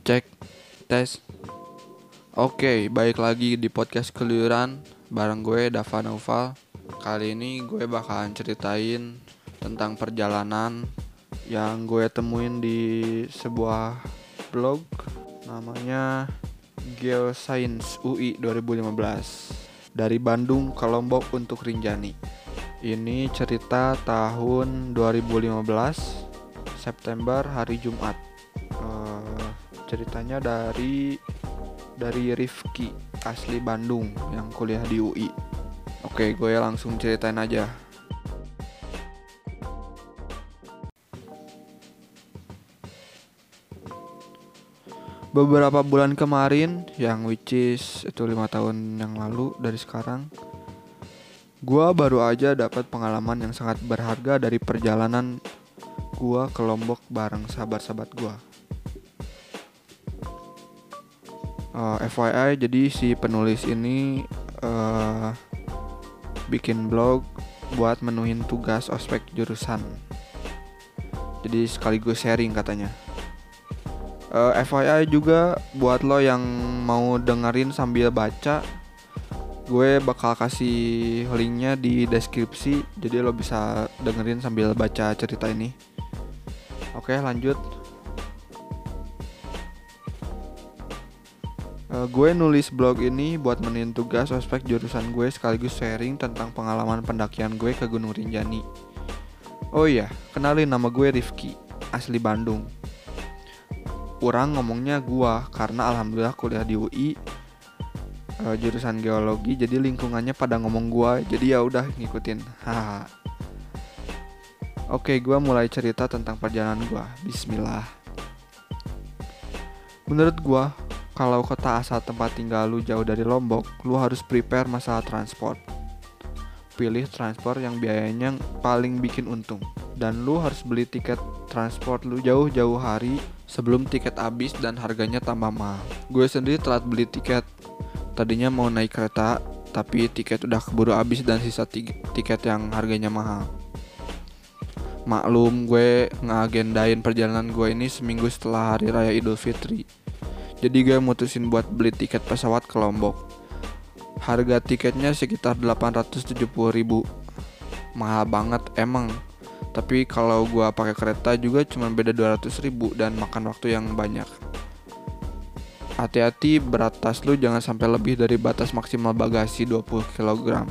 cek tes. Oke baik lagi di podcast keluyuran Bareng gue Dava Naufal. Kali ini gue bakalan ceritain tentang perjalanan Yang gue temuin di sebuah blog Namanya Geoscience UI 2015 Dari Bandung ke Lombok untuk Rinjani. Ini cerita tahun 2015 September hari Jumat ceritanya dari dari Rifki asli Bandung yang kuliah di UI. Oke, gue langsung ceritain aja. Beberapa bulan kemarin, yang which is itu lima tahun yang lalu dari sekarang, gue baru aja dapat pengalaman yang sangat berharga dari perjalanan gue ke Lombok bareng sahabat-sahabat gue uh, eh, FYI jadi si penulis ini uh, bikin blog buat menuhin tugas ospek jurusan. Jadi sekaligus sharing katanya. Uh, eh, FYI juga buat lo yang mau dengerin sambil baca gue bakal kasih linknya di deskripsi jadi lo bisa dengerin sambil baca cerita ini. Oke lanjut Uh, gue nulis blog ini buat menin tugas ospek jurusan gue sekaligus sharing tentang pengalaman pendakian gue ke Gunung Rinjani. Oh iya, kenalin nama gue Rifki, asli Bandung. Orang ngomongnya gue karena alhamdulillah kuliah di UI uh, eh, jurusan geologi jadi lingkungannya pada ngomong gue jadi ya udah ngikutin. Haha. Oke, gue mulai cerita tentang perjalanan gue. Bismillah. Menurut gue, kalau kota asal tempat tinggal lu jauh dari Lombok, lu harus prepare masalah transport. Pilih transport yang biayanya paling bikin untung. Dan lu harus beli tiket transport lu jauh-jauh hari sebelum tiket habis dan harganya tambah mahal. Gue sendiri telat beli tiket. Tadinya mau naik kereta, tapi tiket udah keburu habis dan sisa tiket yang harganya mahal. Maklum gue ngagendain perjalanan gue ini seminggu setelah hari raya Idul Fitri jadi gue mutusin buat beli tiket pesawat ke Lombok. Harga tiketnya sekitar 870 ribu. Mahal banget emang. Tapi kalau gue pakai kereta juga cuma beda 200 ribu dan makan waktu yang banyak. Hati-hati berat tas lu jangan sampai lebih dari batas maksimal bagasi 20 kg.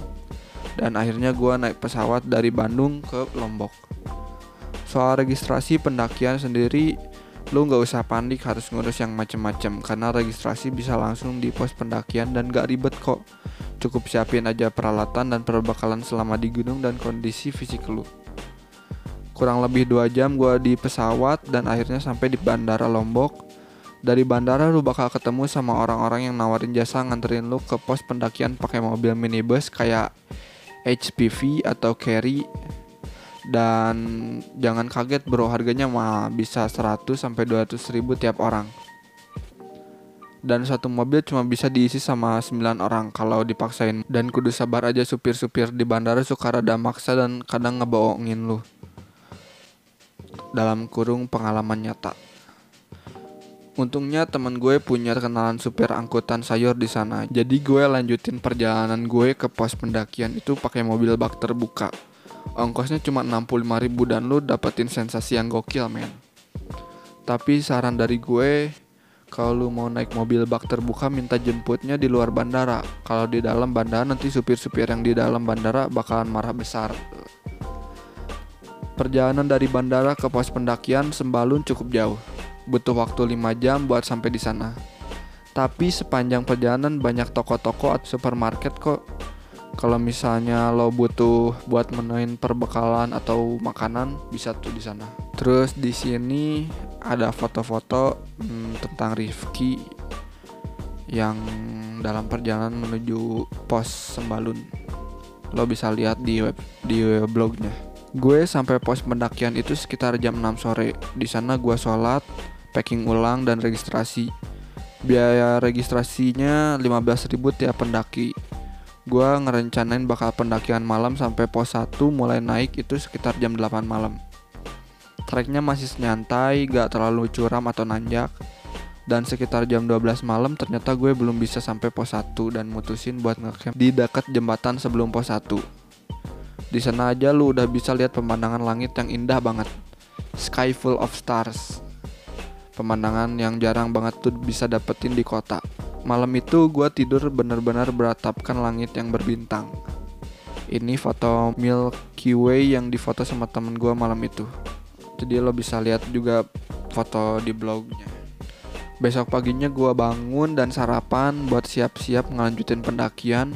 Dan akhirnya gue naik pesawat dari Bandung ke Lombok. Soal registrasi pendakian sendiri Lu nggak usah panik harus ngurus yang macem-macem karena registrasi bisa langsung di pos pendakian dan gak ribet kok. Cukup siapin aja peralatan dan perbekalan selama di gunung dan kondisi fisik lu. Kurang lebih 2 jam gue di pesawat dan akhirnya sampai di bandara Lombok. Dari bandara lu bakal ketemu sama orang-orang yang nawarin jasa nganterin lu ke pos pendakian pakai mobil minibus kayak HPV atau carry dan jangan kaget bro harganya mah bisa 100 sampai 200 ribu tiap orang. Dan satu mobil cuma bisa diisi sama 9 orang kalau dipaksain. Dan kudu sabar aja supir-supir di bandara suka rada maksa dan kadang ngebohongin lu. Dalam kurung pengalaman nyata. Untungnya teman gue punya kenalan supir angkutan sayur di sana. Jadi gue lanjutin perjalanan gue ke pos pendakian itu pakai mobil bak terbuka ongkosnya cuma 65 ribu dan lu dapetin sensasi yang gokil men. Tapi saran dari gue kalau lu mau naik mobil bak terbuka minta jemputnya di luar bandara. Kalau di dalam bandara nanti supir-supir yang di dalam bandara bakalan marah besar. Perjalanan dari bandara ke pos pendakian Sembalun cukup jauh. Butuh waktu 5 jam buat sampai di sana. Tapi sepanjang perjalanan banyak toko-toko atau supermarket kok kalau misalnya lo butuh buat menuin perbekalan atau makanan bisa tuh di sana. Terus di sini ada foto-foto hmm, tentang Rifki yang dalam perjalanan menuju pos Sembalun. Lo bisa lihat di web di blognya. Gue sampai pos pendakian itu sekitar jam 6 sore. Di sana gue sholat, packing ulang dan registrasi. Biaya registrasinya 15.000 tiap pendaki gue ngerencanain bakal pendakian malam sampai pos 1 mulai naik itu sekitar jam 8 malam. Treknya masih nyantai, gak terlalu curam atau nanjak. Dan sekitar jam 12 malam ternyata gue belum bisa sampai pos 1 dan mutusin buat ngecamp di dekat jembatan sebelum pos 1. Di sana aja lu udah bisa lihat pemandangan langit yang indah banget. Sky full of stars. Pemandangan yang jarang banget tuh bisa dapetin di kota. Malam itu gue tidur bener-bener beratapkan langit yang berbintang. Ini foto Milky Way yang difoto sama temen gue malam itu. Jadi lo bisa lihat juga foto di blognya. Besok paginya gue bangun dan sarapan buat siap-siap ngelanjutin pendakian.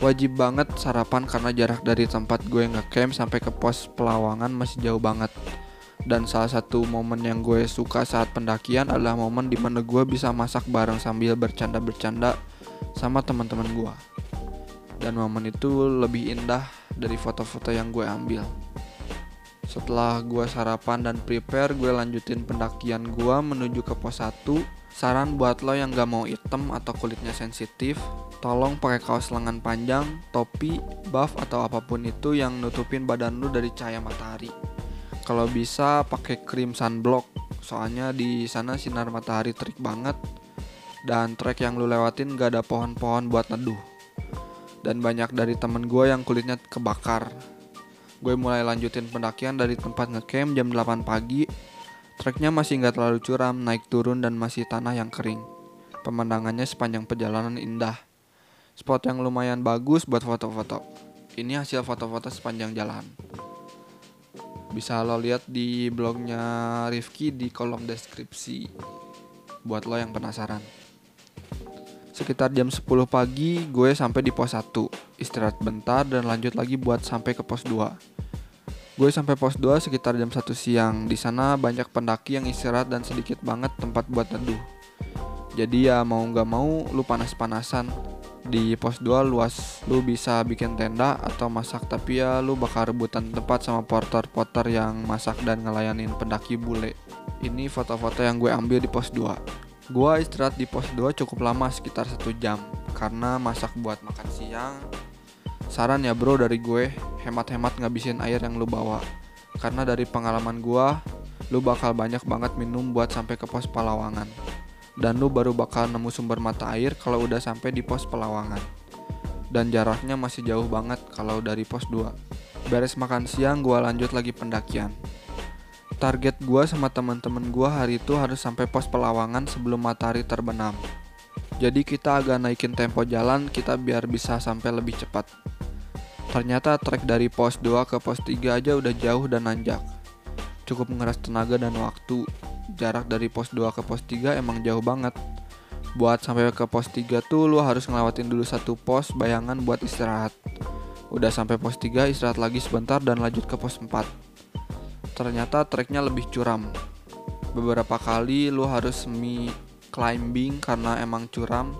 Wajib banget sarapan karena jarak dari tempat gue ngecamp sampai ke pos pelawangan masih jauh banget. Dan salah satu momen yang gue suka saat pendakian adalah momen di mana gue bisa masak bareng sambil bercanda-bercanda sama teman-teman gue. Dan momen itu lebih indah dari foto-foto yang gue ambil. Setelah gue sarapan dan prepare, gue lanjutin pendakian gue menuju ke pos 1. Saran buat lo yang gak mau item atau kulitnya sensitif, tolong pakai kaos lengan panjang, topi, buff atau apa pun itu yang nutupin badan lu dari cahaya matahari. Kalau bisa pakai krim sunblock, soalnya di sana sinar matahari terik banget dan trek yang lu lewatin gak ada pohon-pohon buat neduh. Dan banyak dari temen gue yang kulitnya kebakar Gue mulai lanjutin pendakian dari tempat ngecamp jam 8 pagi. Treknya masih nggak terlalu curam, naik turun dan masih tanah yang kering. Pemandangannya sepanjang perjalanan indah. Spot yang lumayan bagus buat foto-foto. Ini hasil foto-foto sepanjang jalan. Bisa lo lihat di blognya Rifki di kolom deskripsi. Buat lo yang penasaran. Sekitar jam 10 pagi gue sampai di pos 1 Istirahat bentar dan lanjut lagi buat sampai ke pos 2 Gue sampai pos 2 sekitar jam 1 siang Di sana banyak pendaki yang istirahat dan sedikit banget tempat buat teduh Jadi ya mau gak mau lu panas-panasan di pos 2 luas lu bisa bikin tenda atau masak tapi ya lu bakal rebutan tempat sama porter-porter yang masak dan ngelayanin pendaki bule ini foto-foto yang gue ambil di pos 2 Gua istirahat di pos 2 cukup lama sekitar satu jam karena masak buat makan siang. Saran ya bro dari gue, hemat-hemat ngabisin air yang lu bawa. Karena dari pengalaman gua, lu bakal banyak banget minum buat sampai ke pos Palawangan. Dan lu baru bakal nemu sumber mata air kalau udah sampai di pos Pelawangan. Dan jaraknya masih jauh banget kalau dari pos 2. Beres makan siang, gua lanjut lagi pendakian target gue sama teman-teman gue hari itu harus sampai pos pelawangan sebelum matahari terbenam. Jadi kita agak naikin tempo jalan kita biar bisa sampai lebih cepat. Ternyata trek dari pos 2 ke pos 3 aja udah jauh dan nanjak. Cukup mengeras tenaga dan waktu. Jarak dari pos 2 ke pos 3 emang jauh banget. Buat sampai ke pos 3 tuh lu harus ngelewatin dulu satu pos bayangan buat istirahat. Udah sampai pos 3 istirahat lagi sebentar dan lanjut ke pos 4 ternyata treknya lebih curam. Beberapa kali lu harus semi climbing karena emang curam.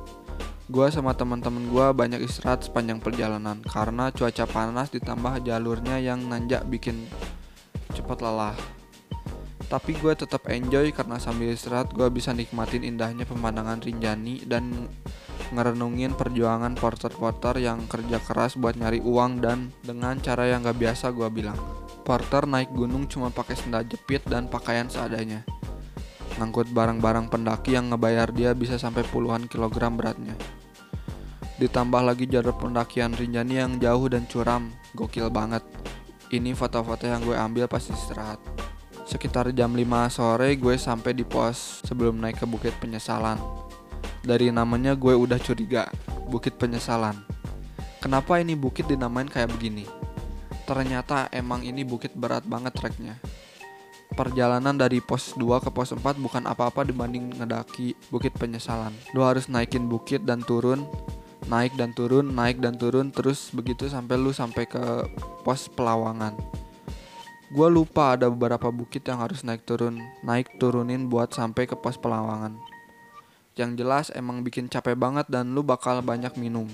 Gua sama teman-teman gua banyak istirahat sepanjang perjalanan karena cuaca panas ditambah jalurnya yang nanjak bikin cepat lelah. Tapi gue tetap enjoy karena sambil istirahat gue bisa nikmatin indahnya pemandangan Rinjani dan ngerenungin perjuangan porter-porter yang kerja keras buat nyari uang dan dengan cara yang gak biasa gue bilang. Porter naik gunung cuma pakai sendal jepit dan pakaian seadanya. Ngangkut barang-barang pendaki yang ngebayar dia bisa sampai puluhan kilogram beratnya. Ditambah lagi jalur pendakian Rinjani yang jauh dan curam, gokil banget. Ini foto-foto yang gue ambil pas istirahat. Sekitar jam 5 sore gue sampai di pos sebelum naik ke Bukit Penyesalan. Dari namanya gue udah curiga, Bukit Penyesalan. Kenapa ini bukit dinamain kayak begini? ternyata emang ini bukit berat banget treknya. Perjalanan dari pos 2 ke pos 4 bukan apa-apa dibanding ngedaki bukit penyesalan. Lu harus naikin bukit dan turun, naik dan turun, naik dan turun terus begitu sampai lu sampai ke pos pelawangan. Gua lupa ada beberapa bukit yang harus naik turun, naik turunin buat sampai ke pos pelawangan. Yang jelas emang bikin capek banget dan lu bakal banyak minum.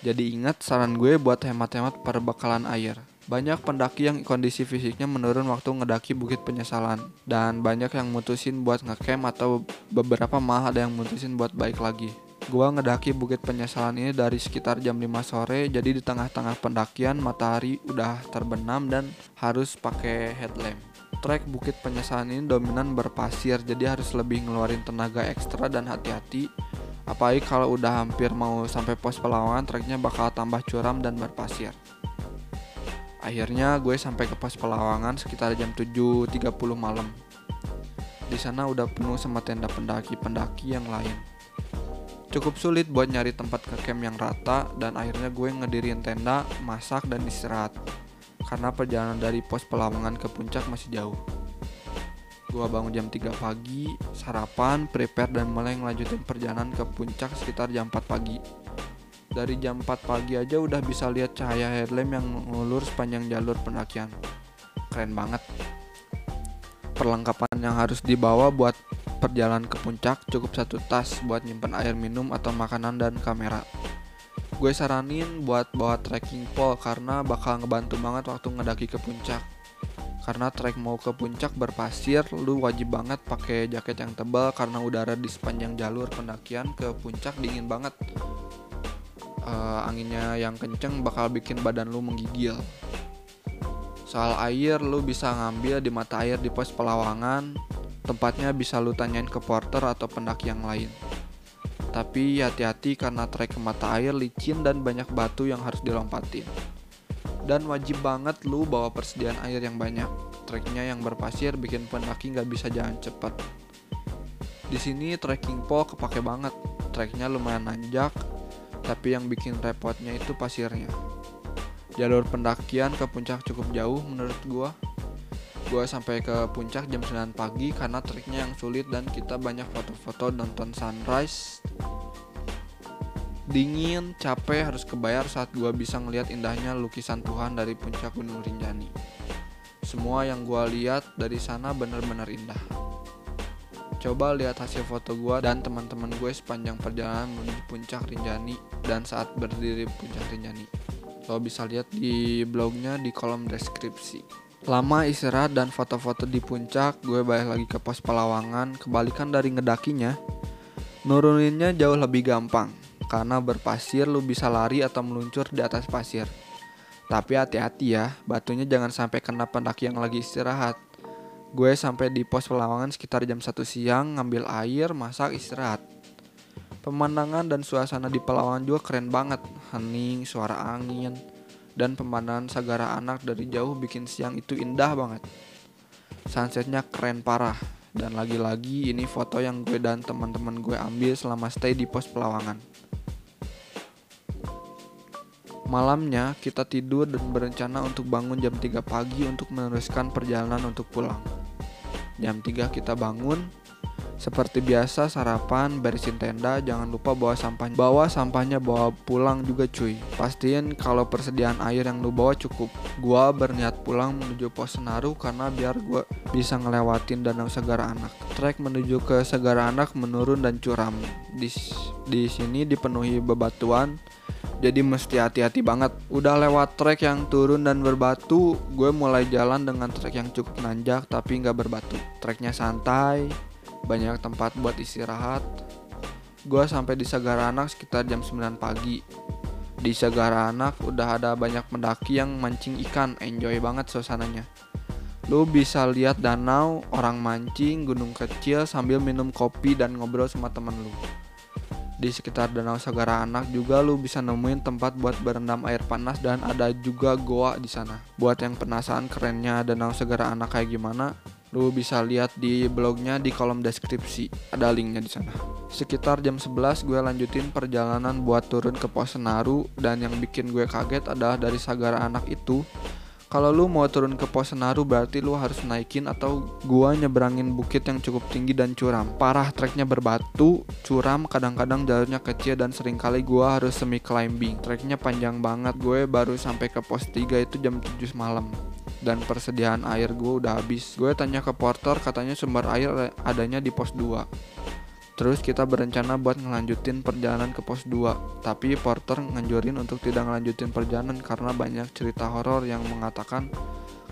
Jadi ingat saran gue buat hemat-hemat perbekalan air. Banyak pendaki yang kondisi fisiknya menurun waktu ngedaki Bukit Penyesalan dan banyak yang mutusin buat ngecamp atau beberapa malah ada yang mutusin buat baik lagi. Gua ngedaki Bukit Penyesalan ini dari sekitar jam 5 sore jadi di tengah-tengah pendakian matahari udah terbenam dan harus pakai headlamp. Trek Bukit Penyesalan ini dominan berpasir, jadi harus lebih ngeluarin tenaga ekstra dan hati-hati. Apalagi kalau udah hampir mau sampai pos Pelawangan, treknya bakal tambah curam dan berpasir. Akhirnya gue sampai ke pos Pelawangan sekitar jam 7.30 malam. Di sana udah penuh sama tenda pendaki-pendaki yang lain. Cukup sulit buat nyari tempat ke camp yang rata dan akhirnya gue ngedirin tenda, masak dan istirahat karena perjalanan dari pos Pelawangan ke puncak masih jauh. Gua bangun jam 3 pagi, sarapan, prepare dan mulai ngelanjutin perjalanan ke puncak sekitar jam 4 pagi. Dari jam 4 pagi aja udah bisa lihat cahaya headlamp yang ngulur sepanjang jalur pendakian. Keren banget. Perlengkapan yang harus dibawa buat perjalanan ke puncak cukup satu tas buat nyimpan air minum atau makanan dan kamera. Gue saranin buat bawa trekking pole karena bakal ngebantu banget waktu ngedaki ke puncak. Karena trek mau ke puncak berpasir lu wajib banget pakai jaket yang tebal karena udara di sepanjang jalur pendakian ke puncak dingin banget. Uh, anginnya yang kenceng bakal bikin badan lu menggigil. Soal air lu bisa ngambil di mata air di pos pelawangan tempatnya bisa lu tanyain ke porter atau pendaki yang lain tapi hati-hati karena trek ke mata air licin dan banyak batu yang harus dilompatin. Dan wajib banget lu bawa persediaan air yang banyak. Treknya yang berpasir bikin pendaki nggak bisa jalan cepat. Di sini trekking pole kepake banget. Treknya lumayan nanjak, tapi yang bikin repotnya itu pasirnya. Jalur pendakian ke puncak cukup jauh menurut gua. Gua sampai ke puncak jam 9 pagi karena treknya yang sulit dan kita banyak foto-foto nonton sunrise Dingin, capek, harus kebayar saat gue bisa ngeliat indahnya lukisan Tuhan dari puncak Gunung Rinjani. Semua yang gue lihat dari sana benar-benar indah. Coba lihat hasil foto gue dan teman-teman gue sepanjang perjalanan menuju puncak Rinjani dan saat berdiri puncak Rinjani. Lo bisa lihat di blognya di kolom deskripsi. Lama istirahat dan foto-foto di puncak, gue balik lagi ke pos Pelawangan. Kebalikan dari ngedakinya, nuruninnya jauh lebih gampang karena berpasir lu bisa lari atau meluncur di atas pasir. Tapi hati-hati ya, batunya jangan sampai kena pendaki yang lagi istirahat. Gue sampai di pos pelawangan sekitar jam 1 siang, ngambil air, masak, istirahat. Pemandangan dan suasana di pelawangan juga keren banget. Hening, suara angin, dan pemandangan Sagara Anak dari jauh bikin siang itu indah banget. Sunsetnya keren parah. Dan lagi-lagi ini foto yang gue dan teman-teman gue ambil selama stay di pos pelawangan. Malamnya kita tidur dan berencana untuk bangun jam 3 pagi untuk meneruskan perjalanan untuk pulang. Jam 3 kita bangun, seperti biasa sarapan, beresin tenda, jangan lupa bawa sampah. Bawa sampahnya bawa pulang juga cuy. Pastiin kalau persediaan air yang lu bawa cukup. Gua berniat pulang menuju pos Senaru karena biar gua bisa ngelewatin danau Segara Anak. Trek menuju ke Segara Anak menurun dan curam. Di di sini dipenuhi bebatuan jadi mesti hati-hati banget. Udah lewat trek yang turun dan berbatu, gue mulai jalan dengan trek yang cukup nanjak tapi nggak berbatu. Treknya santai, banyak tempat buat istirahat. Gue sampai di Sagara Anak sekitar jam 9 pagi. Di Sagara Anak udah ada banyak pendaki yang mancing ikan, enjoy banget suasananya. Lu bisa lihat danau, orang mancing, gunung kecil sambil minum kopi dan ngobrol sama temen lu di sekitar Danau Sagara Anak juga lu bisa nemuin tempat buat berendam air panas dan ada juga goa di sana. Buat yang penasaran kerennya Danau Sagara Anak kayak gimana, lu bisa lihat di blognya di kolom deskripsi. Ada linknya di sana. Sekitar jam 11 gue lanjutin perjalanan buat turun ke pos Senaru dan yang bikin gue kaget adalah dari Sagara Anak itu kalau lu mau turun ke pos Senaru berarti lu harus naikin atau gua nyeberangin bukit yang cukup tinggi dan curam. Parah treknya berbatu, curam, kadang-kadang jalurnya kecil dan sering kali gua harus semi climbing. Treknya panjang banget. Gue baru sampai ke pos 3 itu jam 7 malam dan persediaan air gue udah habis. Gue tanya ke porter katanya sumber air adanya di pos 2. Terus kita berencana buat ngelanjutin perjalanan ke pos 2 Tapi Porter nganjurin untuk tidak ngelanjutin perjalanan Karena banyak cerita horor yang mengatakan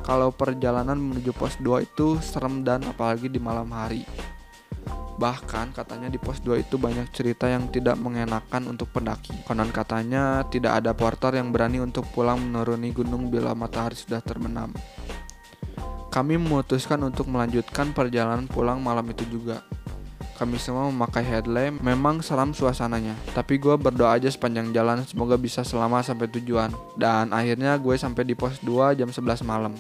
Kalau perjalanan menuju pos 2 itu serem dan apalagi di malam hari Bahkan katanya di pos 2 itu banyak cerita yang tidak mengenakan untuk pendaki Konon katanya tidak ada porter yang berani untuk pulang menuruni gunung bila matahari sudah terbenam Kami memutuskan untuk melanjutkan perjalanan pulang malam itu juga. Kami semua memakai headlamp, memang seram suasananya. Tapi gue berdoa aja sepanjang jalan, semoga bisa selamat sampai tujuan. Dan akhirnya gue sampai di pos 2 jam 11 malam.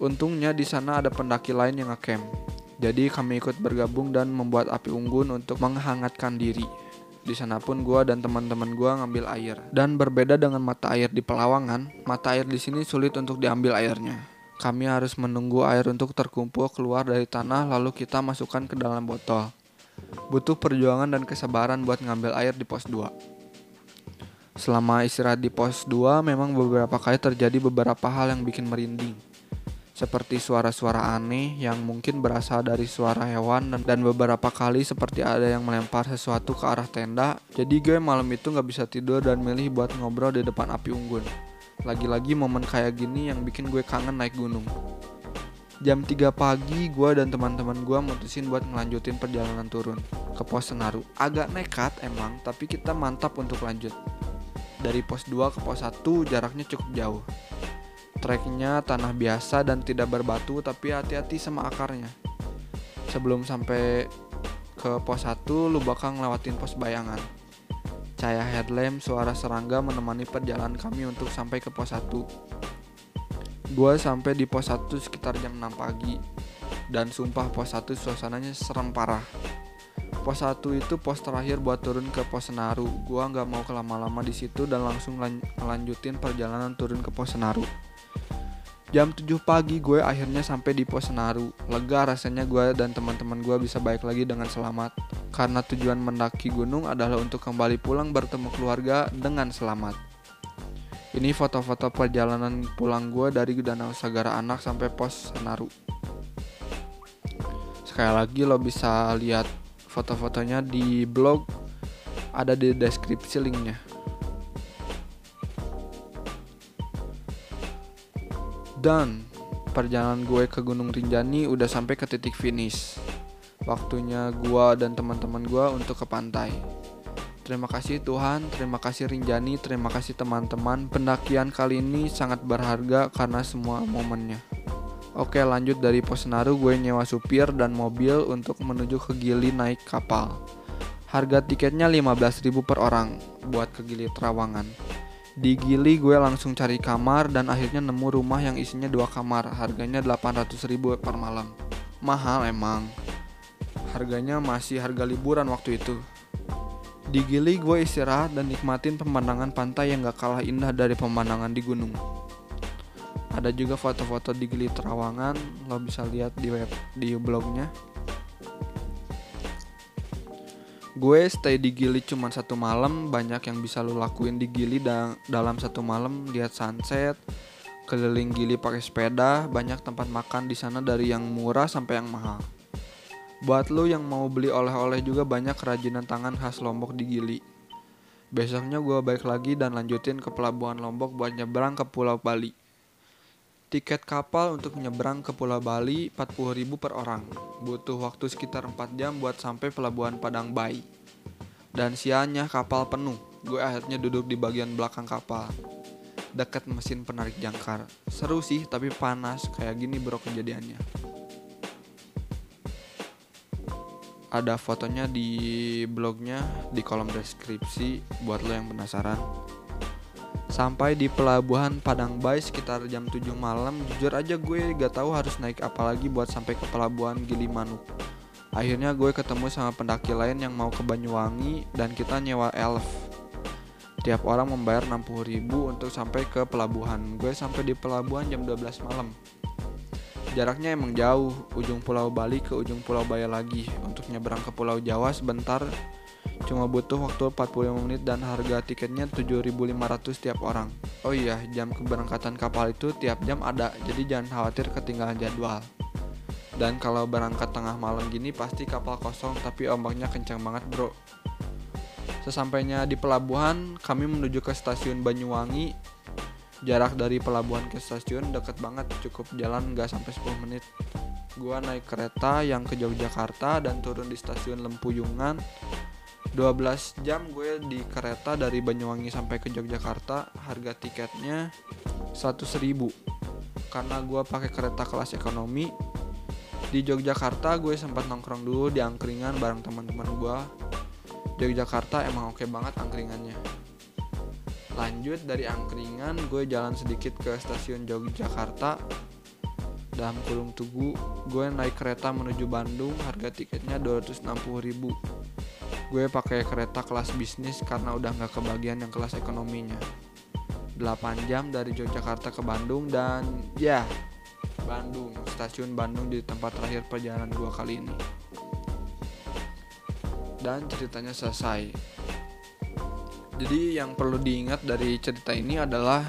Untungnya di sana ada pendaki lain yang ngecamp. Jadi kami ikut bergabung dan membuat api unggun untuk menghangatkan diri. Di sana pun gue dan teman-teman gue ngambil air. Dan berbeda dengan mata air di Pelawangan, mata air di sini sulit untuk diambil airnya. Kami harus menunggu air untuk terkumpul keluar dari tanah lalu kita masukkan ke dalam botol. Butuh perjuangan dan kesabaran buat ngambil air di pos 2. Selama istirahat di pos 2 memang beberapa kali terjadi beberapa hal yang bikin merinding seperti suara-suara aneh yang mungkin berasal dari suara hewan dan, beberapa kali seperti ada yang melempar sesuatu ke arah tenda. Jadi gue malam itu gak bisa tidur dan milih buat ngobrol di depan api unggun. Lagi-lagi momen kayak gini yang bikin gue kangen naik gunung. Jam 3 pagi gue dan teman-teman gue mutusin buat ngelanjutin perjalanan turun ke pos Senaru. Agak nekat emang, tapi kita mantap untuk lanjut. Dari pos 2 ke pos 1 jaraknya cukup jauh. Treknya tanah biasa dan tidak berbatu tapi hati-hati sama akarnya. Sebelum sampai ke pos 1 lu bakal ngelewatin pos bayangan. Cahaya headlamp suara serangga menemani perjalanan kami untuk sampai ke pos 1. Gua sampai di pos 1 sekitar jam 6 pagi. Dan sumpah pos 1 suasananya serem parah. Pos 1 itu pos terakhir buat turun ke pos Senaru. Gua nggak mau kelama-lama di situ dan langsung lanjutin perjalanan turun ke pos Senaru. Jam 7 pagi gue akhirnya sampai di pos Senaru. Lega rasanya gue dan teman-teman gue bisa baik lagi dengan selamat. Karena tujuan mendaki gunung adalah untuk kembali pulang bertemu keluarga dengan selamat. Ini foto-foto perjalanan pulang gue dari Danau Sagara Anak sampai pos Senaru. Sekali lagi lo bisa lihat foto-fotonya di blog ada di deskripsi linknya. Dan perjalanan gue ke Gunung Rinjani udah sampai ke titik finish. Waktunya gue dan teman-teman gue untuk ke pantai. Terima kasih Tuhan, terima kasih Rinjani, terima kasih teman-teman. Pendakian kali ini sangat berharga karena semua momennya. Oke lanjut dari pos Senaru gue nyewa supir dan mobil untuk menuju ke Gili naik kapal. Harga tiketnya 15.000 per orang buat ke Gili Trawangan. Di Gili gue langsung cari kamar dan akhirnya nemu rumah yang isinya dua kamar. Harganya 800 ribu per malam. Mahal emang. Harganya masih harga liburan waktu itu. Di Gili gue istirahat dan nikmatin pemandangan pantai yang gak kalah indah dari pemandangan di gunung. Ada juga foto-foto di Gili Terawangan, lo bisa lihat di web di blognya. Gue stay di Gili cuma satu malam banyak yang bisa lo lakuin di Gili da dalam satu malam lihat sunset keliling Gili pakai sepeda banyak tempat makan di sana dari yang murah sampai yang mahal. Buat lo yang mau beli oleh-oleh juga banyak kerajinan tangan khas Lombok di Gili. Besoknya gue balik lagi dan lanjutin ke pelabuhan Lombok buat nyebrang ke Pulau Bali Tiket kapal untuk menyeberang ke Pulau Bali 40.000 per orang. Butuh waktu sekitar 4 jam buat sampai pelabuhan Padang Bay. Dan sianya kapal penuh. Gue akhirnya duduk di bagian belakang kapal. Dekat mesin penarik jangkar. Seru sih tapi panas kayak gini bro kejadiannya. Ada fotonya di blognya di kolom deskripsi buat lo yang penasaran. Sampai di pelabuhan Padang Bay sekitar jam 7 malam, jujur aja gue gak tahu harus naik apa lagi buat sampai ke pelabuhan Gilimanuk. Akhirnya gue ketemu sama pendaki lain yang mau ke Banyuwangi dan kita nyewa elf. Tiap orang membayar 60 ribu untuk sampai ke pelabuhan. Gue sampai di pelabuhan jam 12 malam. Jaraknya emang jauh, ujung Pulau Bali ke ujung Pulau Baya lagi. Untuk nyebrang ke Pulau Jawa sebentar Cuma butuh waktu 45 menit dan harga tiketnya 7.500 tiap orang. Oh iya, jam keberangkatan kapal itu tiap jam ada, jadi jangan khawatir ketinggalan jadwal. Dan kalau berangkat tengah malam gini pasti kapal kosong tapi ombaknya kencang banget bro. Sesampainya di pelabuhan, kami menuju ke stasiun Banyuwangi. Jarak dari pelabuhan ke stasiun dekat banget, cukup jalan nggak sampai 10 menit. Gua naik kereta yang ke Yogyakarta dan turun di stasiun Lempuyungan 12 jam gue di kereta dari Banyuwangi sampai ke Yogyakarta. Harga tiketnya 100 ribu. Karena gue pakai kereta kelas ekonomi di Yogyakarta gue sempat nongkrong dulu di angkringan bareng teman-teman gue. Yogyakarta emang oke banget angkringannya. Lanjut dari angkringan gue jalan sedikit ke stasiun Yogyakarta. Dalam kurung tugu gue naik kereta menuju Bandung harga tiketnya 260 ribu gue pakai kereta kelas bisnis karena udah nggak kebagian yang kelas ekonominya 8 jam dari Yogyakarta ke Bandung dan ya Bandung, stasiun Bandung di tempat terakhir perjalanan dua kali ini. Dan ceritanya selesai. Jadi yang perlu diingat dari cerita ini adalah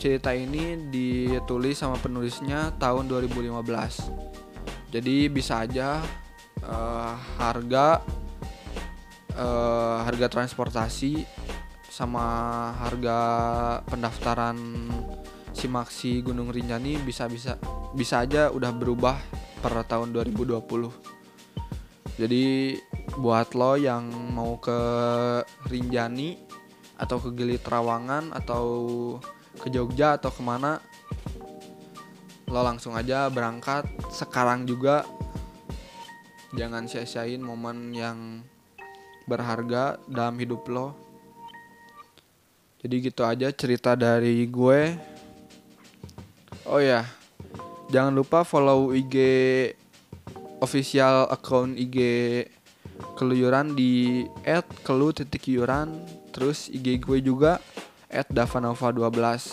cerita ini ditulis sama penulisnya tahun 2015. Jadi bisa aja uh, harga uh, harga transportasi sama harga pendaftaran Simaksi Gunung Rinjani bisa bisa bisa aja udah berubah per tahun 2020. Jadi buat lo yang mau ke Rinjani atau ke Gili Trawangan atau ke Jogja atau ke mana lo langsung aja berangkat sekarang juga jangan sia-siain momen yang berharga dalam hidup lo jadi gitu aja cerita dari gue Oh ya, jangan lupa follow IG official account IG keluyuran di @kelu.yuran terus IG gue juga @davanova12.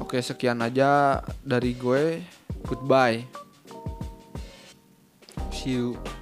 Oke, sekian aja dari gue. Goodbye. See you.